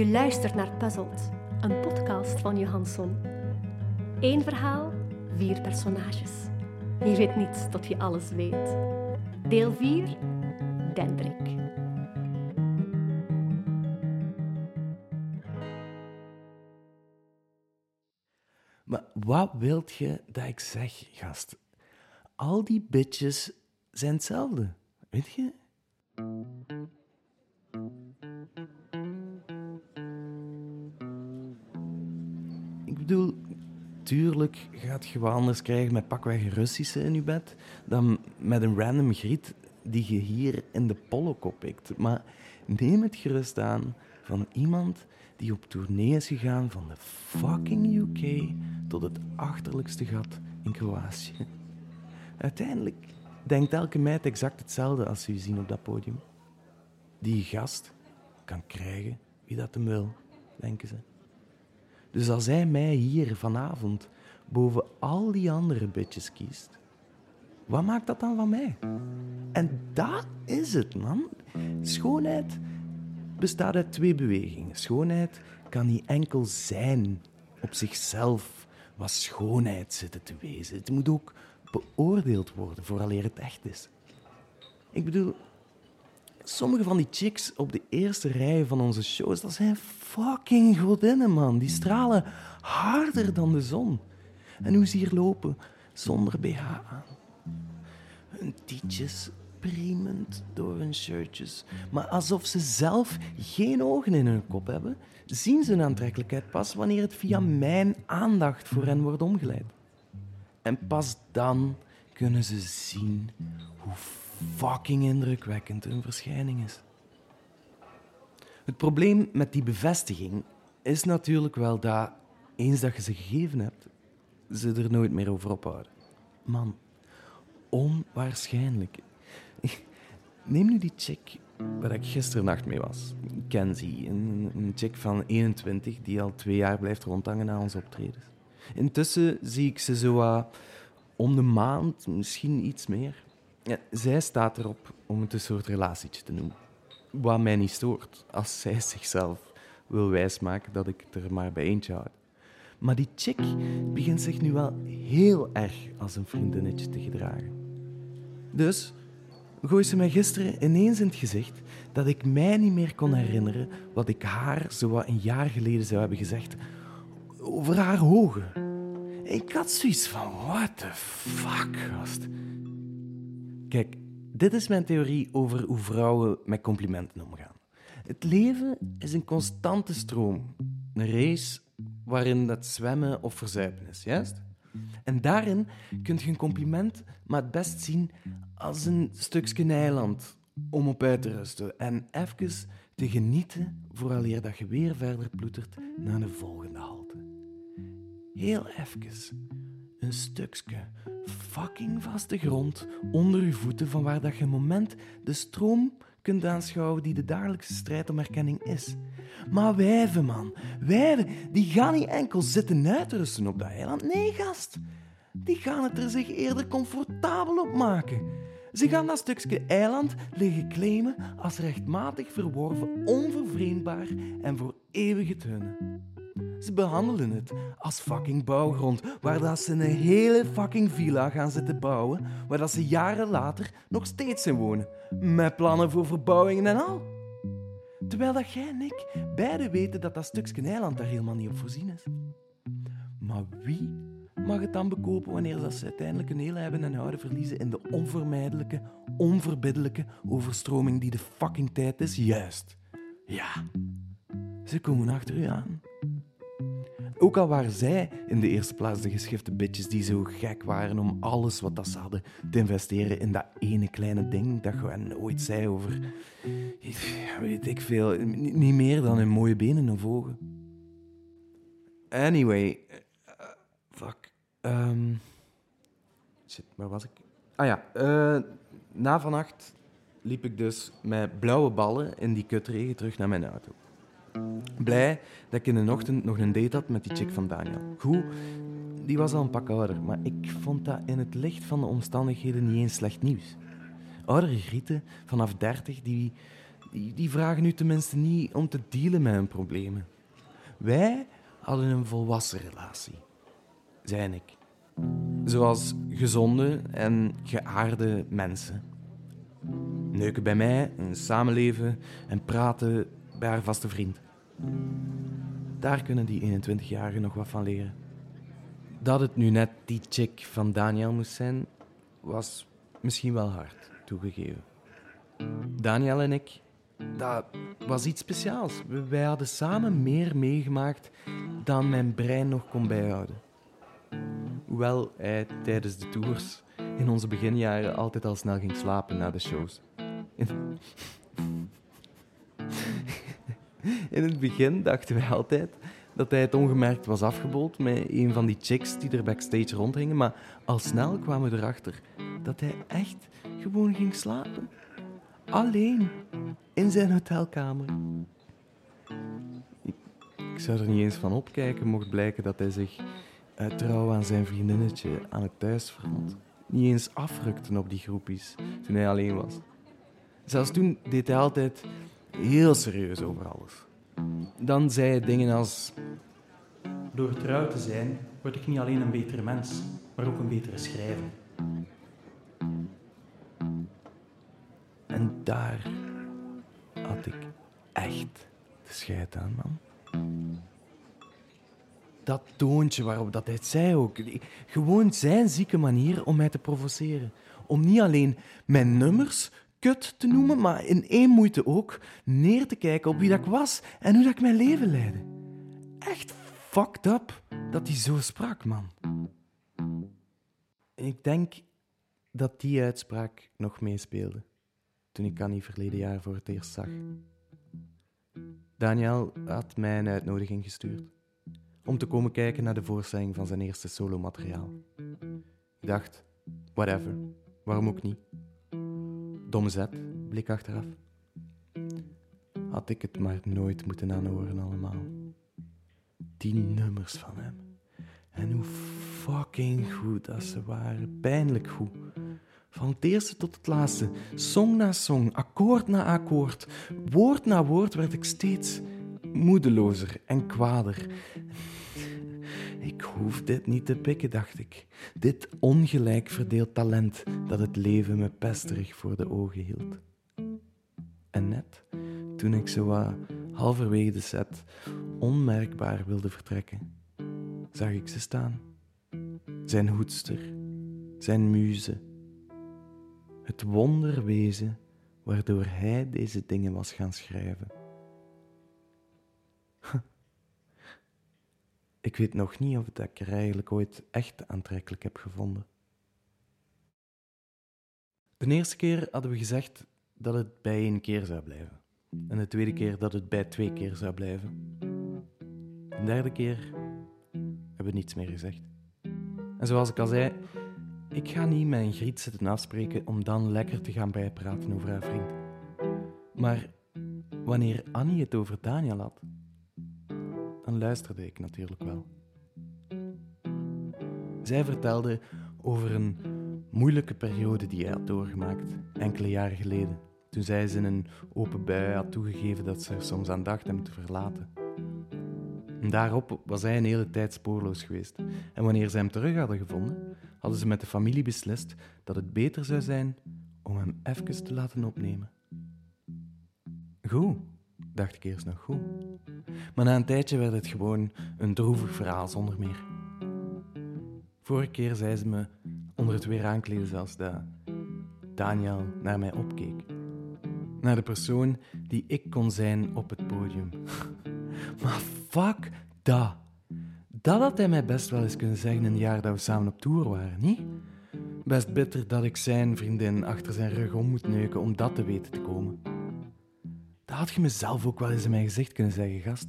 Je luistert naar Puzzled, een podcast van Johansson. Eén verhaal, vier personages. Je weet niet tot je alles weet. Deel 4, Dendrik. Maar wat wilt je dat ik zeg, gast? Al die bitches zijn hetzelfde, weet je? Bedoel, tuurlijk gaat je wel anders krijgen met pakweg Russische in je bed dan met een random griet die je hier in de pollok pikt. Maar neem het gerust aan van iemand die op tournee is gegaan van de fucking UK tot het achterlijkste gat in Kroatië. Uiteindelijk denkt elke meid exact hetzelfde als ze zien op dat podium. Die gast kan krijgen wie dat hem wil, denken ze. Dus als hij mij hier vanavond boven al die andere bitches kiest, wat maakt dat dan van mij? En dat is het, man. Schoonheid bestaat uit twee bewegingen. Schoonheid kan niet enkel zijn op zichzelf wat schoonheid zitten te wezen. Het moet ook beoordeeld worden vooraleer het echt is. Ik bedoel, sommige van die chicks op de eerste rij van onze shows, dat zijn fucking godinnen, man. Die stralen harder dan de zon. En hoe ze hier lopen, zonder BH aan. Hun tietjes priemend door hun shirtjes. Maar alsof ze zelf geen ogen in hun kop hebben, zien ze hun aantrekkelijkheid pas wanneer het via mijn aandacht voor hen wordt omgeleid. En pas dan kunnen ze zien hoe fucking indrukwekkend hun verschijning is. Het probleem met die bevestiging is natuurlijk wel dat eens dat je ze gegeven hebt, ze er nooit meer over ophouden. Man, onwaarschijnlijk. Neem nu die chick waar ik gisternacht mee was. Kenzie, een, een chick van 21 die al twee jaar blijft rondhangen na onze optredens. Intussen zie ik ze zo uh, om de maand, misschien iets meer. Ja, zij staat erop om het een soort relatietje te noemen. Wat mij niet stoort, als zij zichzelf wil wijsmaken dat ik het er maar bij eentje houd. Maar die chick begint zich nu wel heel erg als een vriendinnetje te gedragen. Dus gooi ze mij gisteren ineens in het gezicht dat ik mij niet meer kon herinneren wat ik haar zo een jaar geleden zou hebben gezegd over haar ogen. Ik had zoiets van, what the fuck, gast. Kijk, dit is mijn theorie over hoe vrouwen met complimenten omgaan. Het leven is een constante stroom. Een race waarin dat zwemmen of verzuipen is, juist? En daarin kun je een compliment maar het best zien als een stukje eiland om op uit te rusten en even te genieten vooraleer dat je weer verder ploetert naar de volgende halte. Heel even. Een stukje fucking vaste grond onder je voeten van waar dat je een moment de stroom kunt aanschouwen die de dagelijkse strijd om erkenning is. Maar wijven, man, wijven, die gaan niet enkel zitten uitrusten op dat eiland. Nee, gast. Die gaan het er zich eerder comfortabel op maken. Ze gaan dat stukje eiland liggen claimen als rechtmatig verworven, onvervreemdbaar en voor eeuwig het. Ze behandelen het als fucking bouwgrond, waar dat ze een hele fucking villa gaan zitten bouwen, waar dat ze jaren later nog steeds in wonen, met plannen voor verbouwingen en al. Terwijl dat jij en ik beide weten dat dat stukje eiland daar helemaal niet op voorzien is. Maar wie mag het dan bekopen wanneer dat ze uiteindelijk een hele hebben en houden verliezen in de onvermijdelijke, onverbiddelijke overstroming die de fucking tijd is? Juist. Ja. Ze komen achter u aan. Ook al waren zij in de eerste plaats de geschifte bitches die zo gek waren om alles wat dat ze hadden te investeren in dat ene kleine ding dat gewoon nooit zei over, weet ik veel, niet meer dan hun mooie benen of ogen. Anyway, uh, fuck. Um, shit, waar was ik? Ah ja, uh, na vannacht liep ik dus met blauwe ballen in die kutregen terug naar mijn auto. Blij dat ik in de ochtend nog een date had met die chick van Daniel. Goed, die was al een pak ouder, maar ik vond dat in het licht van de omstandigheden niet eens slecht nieuws. Oudere grieten vanaf 30 die, die, die vragen u tenminste niet om te dealen met hun problemen. Wij hadden een volwassen relatie, zij en ik. Zoals gezonde en geaarde mensen. Neuken bij mij, een samenleven en praten bij haar vaste vriend. Daar kunnen die 21-jarigen nog wat van leren. Dat het nu net die chick van Daniel moest zijn, was misschien wel hard toegegeven. Daniel en ik, dat was iets speciaals. Wij hadden samen meer meegemaakt dan mijn brein nog kon bijhouden. Hoewel hij tijdens de tours in onze beginjaren altijd al snel ging slapen na de shows. In het begin dachten wij altijd dat hij het ongemerkt was afgebold met een van die chicks die er backstage rondhingen, maar al snel kwamen we erachter dat hij echt gewoon ging slapen. Alleen in zijn hotelkamer. Ik zou er niet eens van opkijken mocht blijken dat hij zich uit trouw aan zijn vriendinnetje aan het thuis vervond. Niet eens afrukte op die groepjes toen hij alleen was. Zelfs toen deed hij altijd heel serieus over alles. Dan zei hij dingen als... Door trouw te zijn, word ik niet alleen een betere mens, maar ook een betere schrijver. En daar had ik echt de scheid aan, man. Dat toontje waarop dat hij het zei ook. Gewoon zijn zieke manier om mij te provoceren. Om niet alleen mijn nummers kut te noemen, maar in één moeite ook neer te kijken op wie dat ik was en hoe dat ik mijn leven leidde. Echt fucked up dat hij zo sprak, man. En ik denk dat die uitspraak nog meespeelde toen ik Annie verleden jaar voor het eerst zag. Daniel had mij een uitnodiging gestuurd om te komen kijken naar de voorstelling van zijn eerste solomateriaal. Ik dacht, whatever, waarom ook niet? Dom zet, blik achteraf. Had ik het maar nooit moeten aanhoren allemaal. Die nummers van hem. En hoe fucking goed dat ze waren. Pijnlijk goed. Van het eerste tot het laatste, song na song, akkoord na akkoord, woord na woord werd ik steeds moedelozer en kwader. Ik hoef dit niet te pikken, dacht ik. Dit ongelijk verdeeld talent dat het leven me pesterig voor de ogen hield. En net toen ik zo halverwege de set onmerkbaar wilde vertrekken, zag ik ze staan. Zijn hoedster, zijn muze. Het wonderwezen waardoor hij deze dingen was gaan schrijven. Ik weet nog niet of ik er eigenlijk ooit echt aantrekkelijk heb gevonden. De eerste keer hadden we gezegd dat het bij één keer zou blijven. En de tweede keer dat het bij twee keer zou blijven. De derde keer hebben we niets meer gezegd. En zoals ik al zei, ik ga niet met griet zitten afspreken om dan lekker te gaan bijpraten over haar vriend. Maar wanneer Annie het over Daniel had, dan luisterde ik natuurlijk wel. Zij vertelde over een moeilijke periode die hij had doorgemaakt, enkele jaren geleden, toen zij ze in een open bui had toegegeven dat ze er soms aan dacht hem te verlaten. En daarop was hij een hele tijd spoorloos geweest. En wanneer ze hem terug hadden gevonden, hadden ze met de familie beslist dat het beter zou zijn om hem even te laten opnemen. Goed, dacht ik eerst nog goed. Maar na een tijdje werd het gewoon een droevig verhaal zonder meer. Vorige keer zei ze me, onder het weer aankleden zelfs, dat Daniel naar mij opkeek. Naar de persoon die ik kon zijn op het podium. maar fuck dat. Dat had hij mij best wel eens kunnen zeggen in het jaar dat we samen op tour waren, niet? Best bitter dat ik zijn vriendin achter zijn rug om moet neuken om dat te weten te komen. Dat had je mezelf ook wel eens in mijn gezicht kunnen zeggen, gast.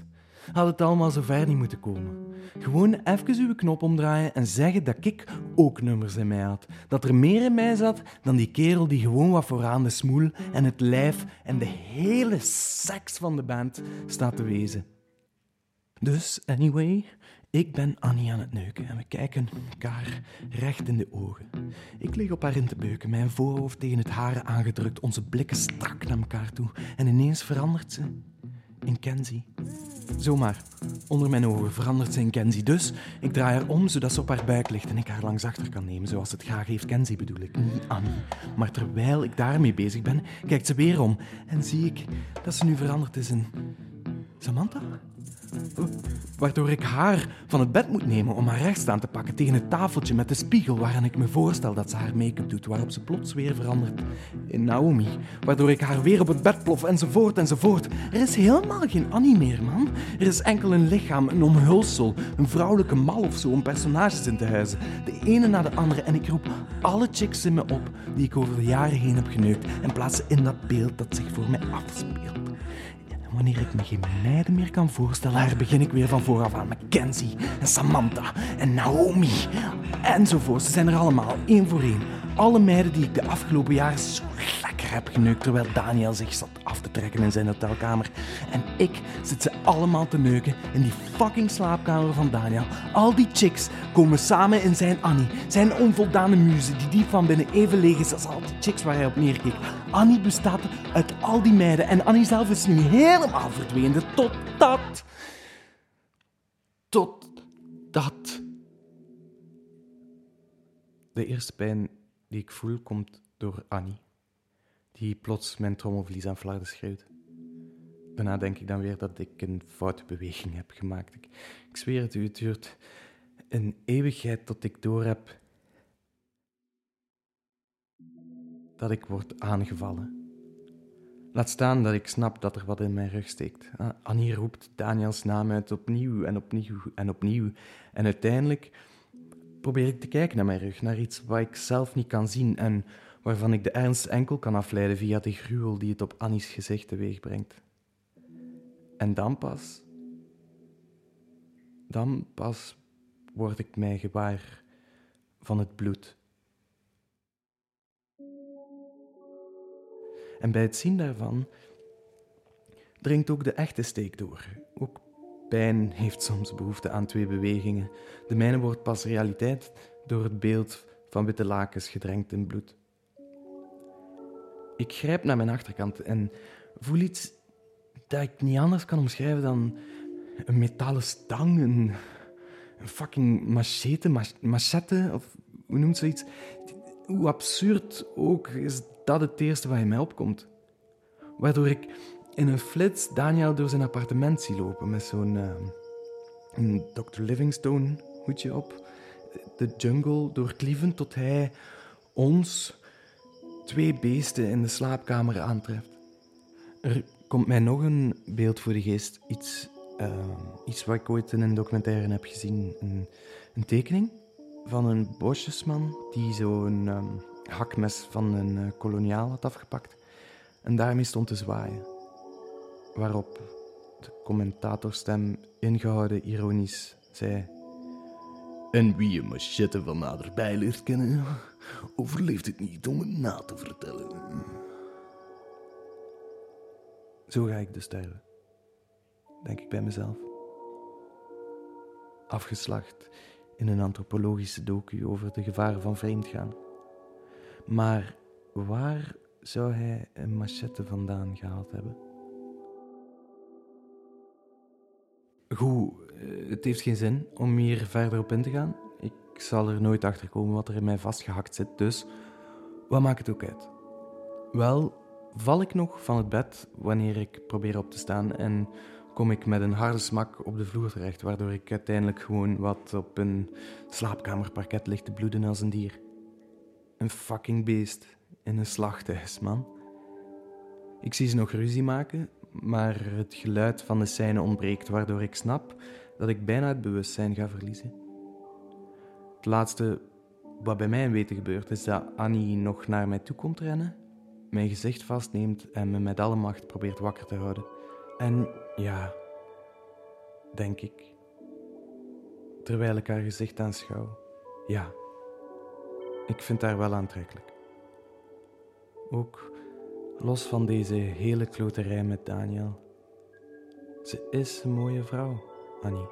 Had het allemaal zo ver niet moeten komen. Gewoon even uw knop omdraaien en zeggen dat ik ook nummers in mij had. Dat er meer in mij zat dan die kerel die gewoon wat vooraan de smoel en het lijf en de hele seks van de band staat te wezen. Dus, anyway, Ik ben Annie aan het neuken en we kijken elkaar recht in de ogen. Ik lig op haar in te beuken, mijn voorhoofd tegen het haren aangedrukt, onze blikken strak naar elkaar toe. En ineens verandert ze in Kenzie. Zomaar, onder mijn ogen verandert ze in Kenzie. Dus ik draai haar om zodat ze op haar buik ligt en ik haar langs achter kan nemen, zoals het graag heeft Kenzie bedoel ik, niet Annie. Maar terwijl ik daarmee bezig ben, kijkt ze weer om en zie ik dat ze nu veranderd is in Samantha? Waardoor ik haar van het bed moet nemen om haar rechts aan te pakken tegen het tafeltje met de spiegel waaraan ik me voorstel dat ze haar make-up doet, waarop ze plots weer verandert in Naomi. Waardoor ik haar weer op het bed plof enzovoort enzovoort. Er is helemaal geen Annie meer, man. Er is enkel een lichaam, een omhulsel, een vrouwelijke mal of zo om personages in te huizen. De ene na de andere en ik roep alle chicks in me op die ik over de jaren heen heb geneukt en plaats ze in dat beeld dat zich voor mij afspeelt. Wanneer ik me geen meiden meer kan voorstellen, begin ik weer van vooraf aan. Mackenzie en Samantha en Naomi enzovoort. Ze zijn er allemaal, één voor één. Alle meiden die ik de afgelopen jaren zo heb geneukt, terwijl Daniel zich zat af te trekken in zijn hotelkamer. En ik zit ze allemaal te neuken in die fucking slaapkamer van Daniel. Al die chicks komen samen in zijn Annie, zijn onvoldane muze, die diep van binnen even leeg is als al die chicks waar hij op neerkeek. Annie bestaat uit al die meiden en Annie zelf is nu helemaal verdwenen. Totdat. Totdat. De eerste pijn die ik voel komt door Annie, die plots mijn trommelvlies aan flarden schreeuwt. Daarna denk ik dan weer dat ik een foute beweging heb gemaakt. Ik, ik zweer het u, het duurt een eeuwigheid tot ik doorheb dat ik word aangevallen. Laat staan dat ik snap dat er wat in mijn rug steekt. Ah, Annie roept Daniels naam uit opnieuw en opnieuw en opnieuw. En uiteindelijk probeer ik te kijken naar mijn rug, naar iets wat ik zelf niet kan zien en waarvan ik de ernst enkel kan afleiden via de gruwel die het op Annie's gezicht teweeg brengt. En dan pas, dan pas word ik mij gewaar van het bloed. En bij het zien daarvan dringt ook de echte steek door. Ook pijn heeft soms behoefte aan twee bewegingen. De mijne wordt pas realiteit door het beeld van witte lakens gedrenkt in bloed. Ik grijp naar mijn achterkant en voel iets dat ik niet anders kan omschrijven dan een metalen stang, een, een fucking machete, machette, of hoe noemt zoiets? Hoe absurd ook is dat het eerste wat in mij opkomt. Waardoor ik in een flits Daniel door zijn appartement zie lopen met zo'n uh, Dr. Livingstone hoedje op. De jungle doorklievend tot hij ons, twee beesten, in de slaapkamer aantreft. Er komt mij nog een beeld voor de geest. Iets, uh, iets wat ik ooit in een documentaire heb gezien. Een, een tekening van een bosjesman die zo'n um, hakmes van een uh, koloniaal had afgepakt en daarmee stond te zwaaien. Waarop de commentatorstem ingehouden ironisch zei: En wie een machette van naderbij leert kennen, overleeft het niet om het na te vertellen. Zo ga ik dus sterven, denk ik bij mezelf. Afgeslacht in een antropologische docu over de gevaren van vreemdgaan. Maar waar zou hij een machette vandaan gehaald hebben? Goed, eh, het heeft geen zin om hier verder op in te gaan. Ik zal er nooit achter komen wat er in mij vastgehakt zit, dus wat maakt het ook uit? Wel, val ik nog van het bed wanneer ik probeer op te staan en kom ik met een harde smak op de vloer terecht, waardoor ik uiteindelijk gewoon wat op een slaapkamerparket ligt te bloeden als een dier. Een fucking beest in een slachthuis, man. Ik zie ze nog ruzie maken, maar het geluid van de scène ontbreekt, waardoor ik snap dat ik bijna het bewustzijn ga verliezen. Het laatste wat bij mij weten gebeurt, is dat Annie nog naar mij toe komt rennen, mijn gezicht vastneemt en me met alle macht probeert wakker te houden. En ja, denk ik, terwijl ik haar gezicht aanschouw, ja, ik vind haar wel aantrekkelijk. Ook los van deze hele kloterij met Daniel. Ze is een mooie vrouw, Annie.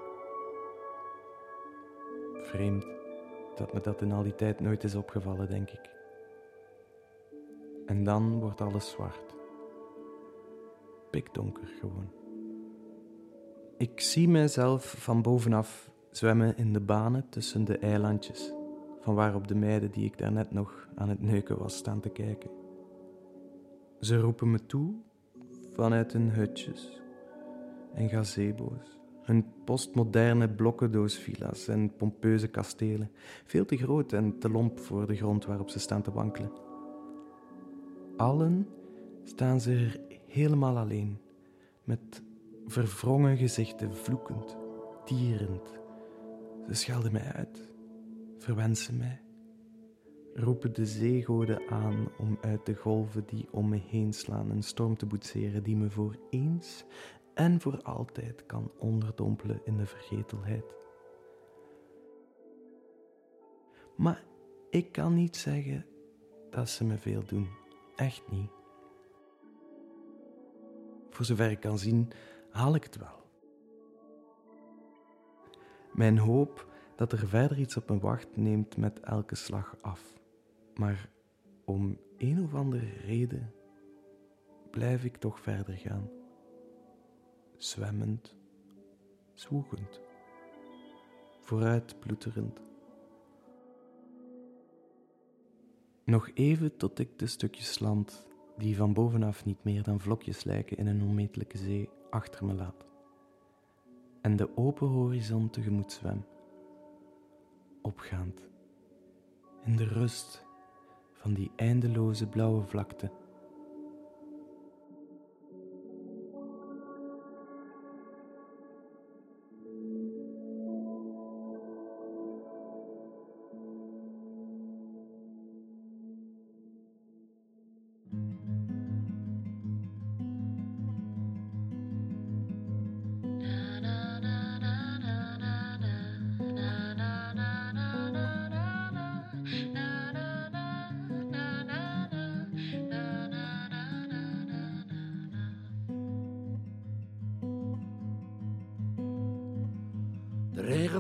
Vreemd dat me dat in al die tijd nooit is opgevallen, denk ik. En dan wordt alles zwart. Pikdonker gewoon. Ik zie mijzelf van bovenaf zwemmen in de banen tussen de eilandjes, van waarop de meiden die ik daarnet nog aan het neuken was staan te kijken. Ze roepen me toe vanuit hun hutjes en gazebo's, hun postmoderne blokkendoosvilla's en pompeuze kastelen, veel te groot en te lomp voor de grond waarop ze staan te wankelen. Allen staan ze er helemaal alleen, met verwrongen gezichten, vloekend, tierend. Ze schelden mij uit, verwensen mij, roepen de zeegoden aan om uit de golven die om me heen slaan een storm te boetseren die me voor eens en voor altijd kan onderdompelen in de vergetelheid. Maar ik kan niet zeggen dat ze me veel doen. Echt niet. Voor zover ik kan zien, haal ik het wel. Mijn hoop dat er verder iets op me wacht neemt met elke slag af. Maar om een of andere reden blijf ik toch verder gaan. Zwemmend, zwoegend, vooruit ploeterend. Nog even tot ik de stukjes land, die van bovenaf niet meer dan vlokjes lijken in een onmetelijke zee, achter me laat. En de open horizon tegemoet zwem, opgaand, in de rust van die eindeloze blauwe vlakte.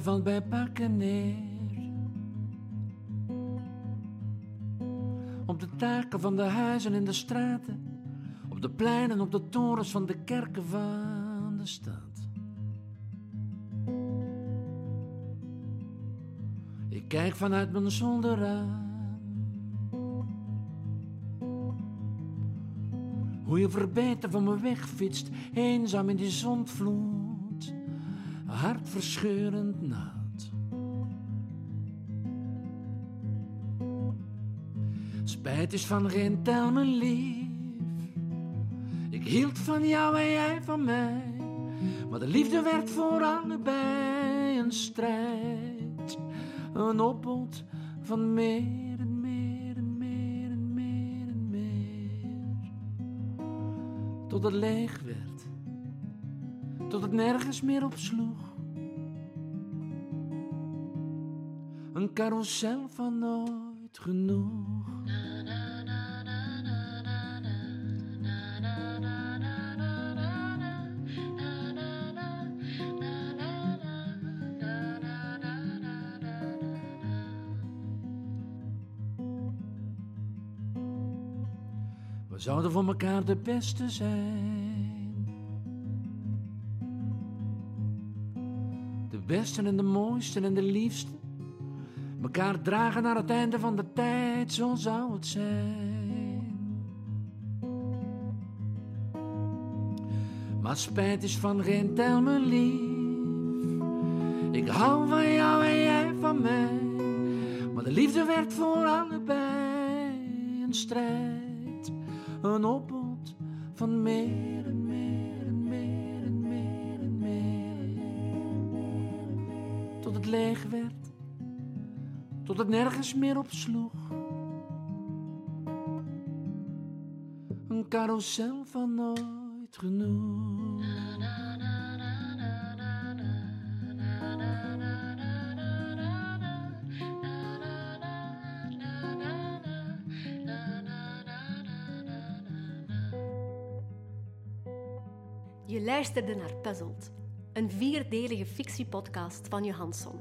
Valt bij pakken neer. Op de taken van de huizen in de straten. Op de pleinen, op de torens van de kerken van de stad. Ik kijk vanuit mijn zolderraam. Hoe je verbeten van me wegfietst, eenzaam in die zondvloed hartverscheurend nat. Spijt is van geen tel, mijn lief. Ik hield van jou en jij van mij. Maar de liefde werd voor allebei een strijd. Een opbod van meer en meer en meer en meer en meer. Tot het leeg werd tot het nergens meer op sloeg. Een carousel van nooit genoeg. We zouden voor elkaar de beste zijn. En de mooiste en de liefste. Mekaar dragen naar het einde van de tijd, zo zou het zijn. Maar spijt is van geen tel, mijn lief. Ik hou van jou en jij van mij. Maar de liefde werd voor allebei een strijd. Een opbod van meer en leeg werd tot het nergens meer op sloeg. Een carousel van nooit genoeg. Je luisterde naar Puzzled, een vierdelige fictiepodcast van Johansson.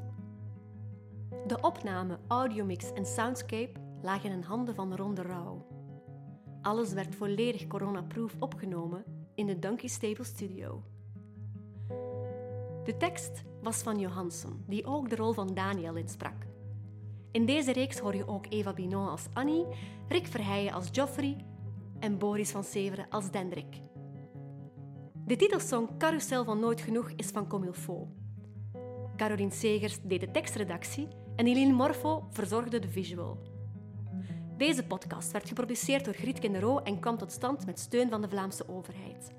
De opname, audiomix en soundscape lagen in handen van Ronde Rauw. Alles werd volledig coronaproof opgenomen in de Donkey Stable Studio. De tekst was van Johansson, die ook de rol van Daniel insprak. In deze reeks hoor je ook Eva Binon als Annie, Rick Verheijen als Geoffrey en Boris van Severen als Dendrik. De titelsong Carousel van Nooit Genoeg is van Comilfo. Caroline Segers deed de tekstredactie en Eileen Morfo verzorgde de visual. Deze podcast werd geproduceerd door Griet Kindero en kwam tot stand met steun van de Vlaamse overheid.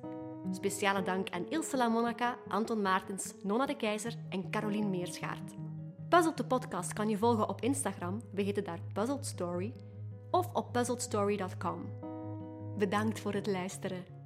Speciale dank aan Ilse La Monaca, Anton Maartens, Nonna de Keizer en Caroline Meerschaert. Puzzled de podcast kan je volgen op Instagram, we heten daar Puzzled Story, of op puzzledstory.com. Bedankt voor het luisteren.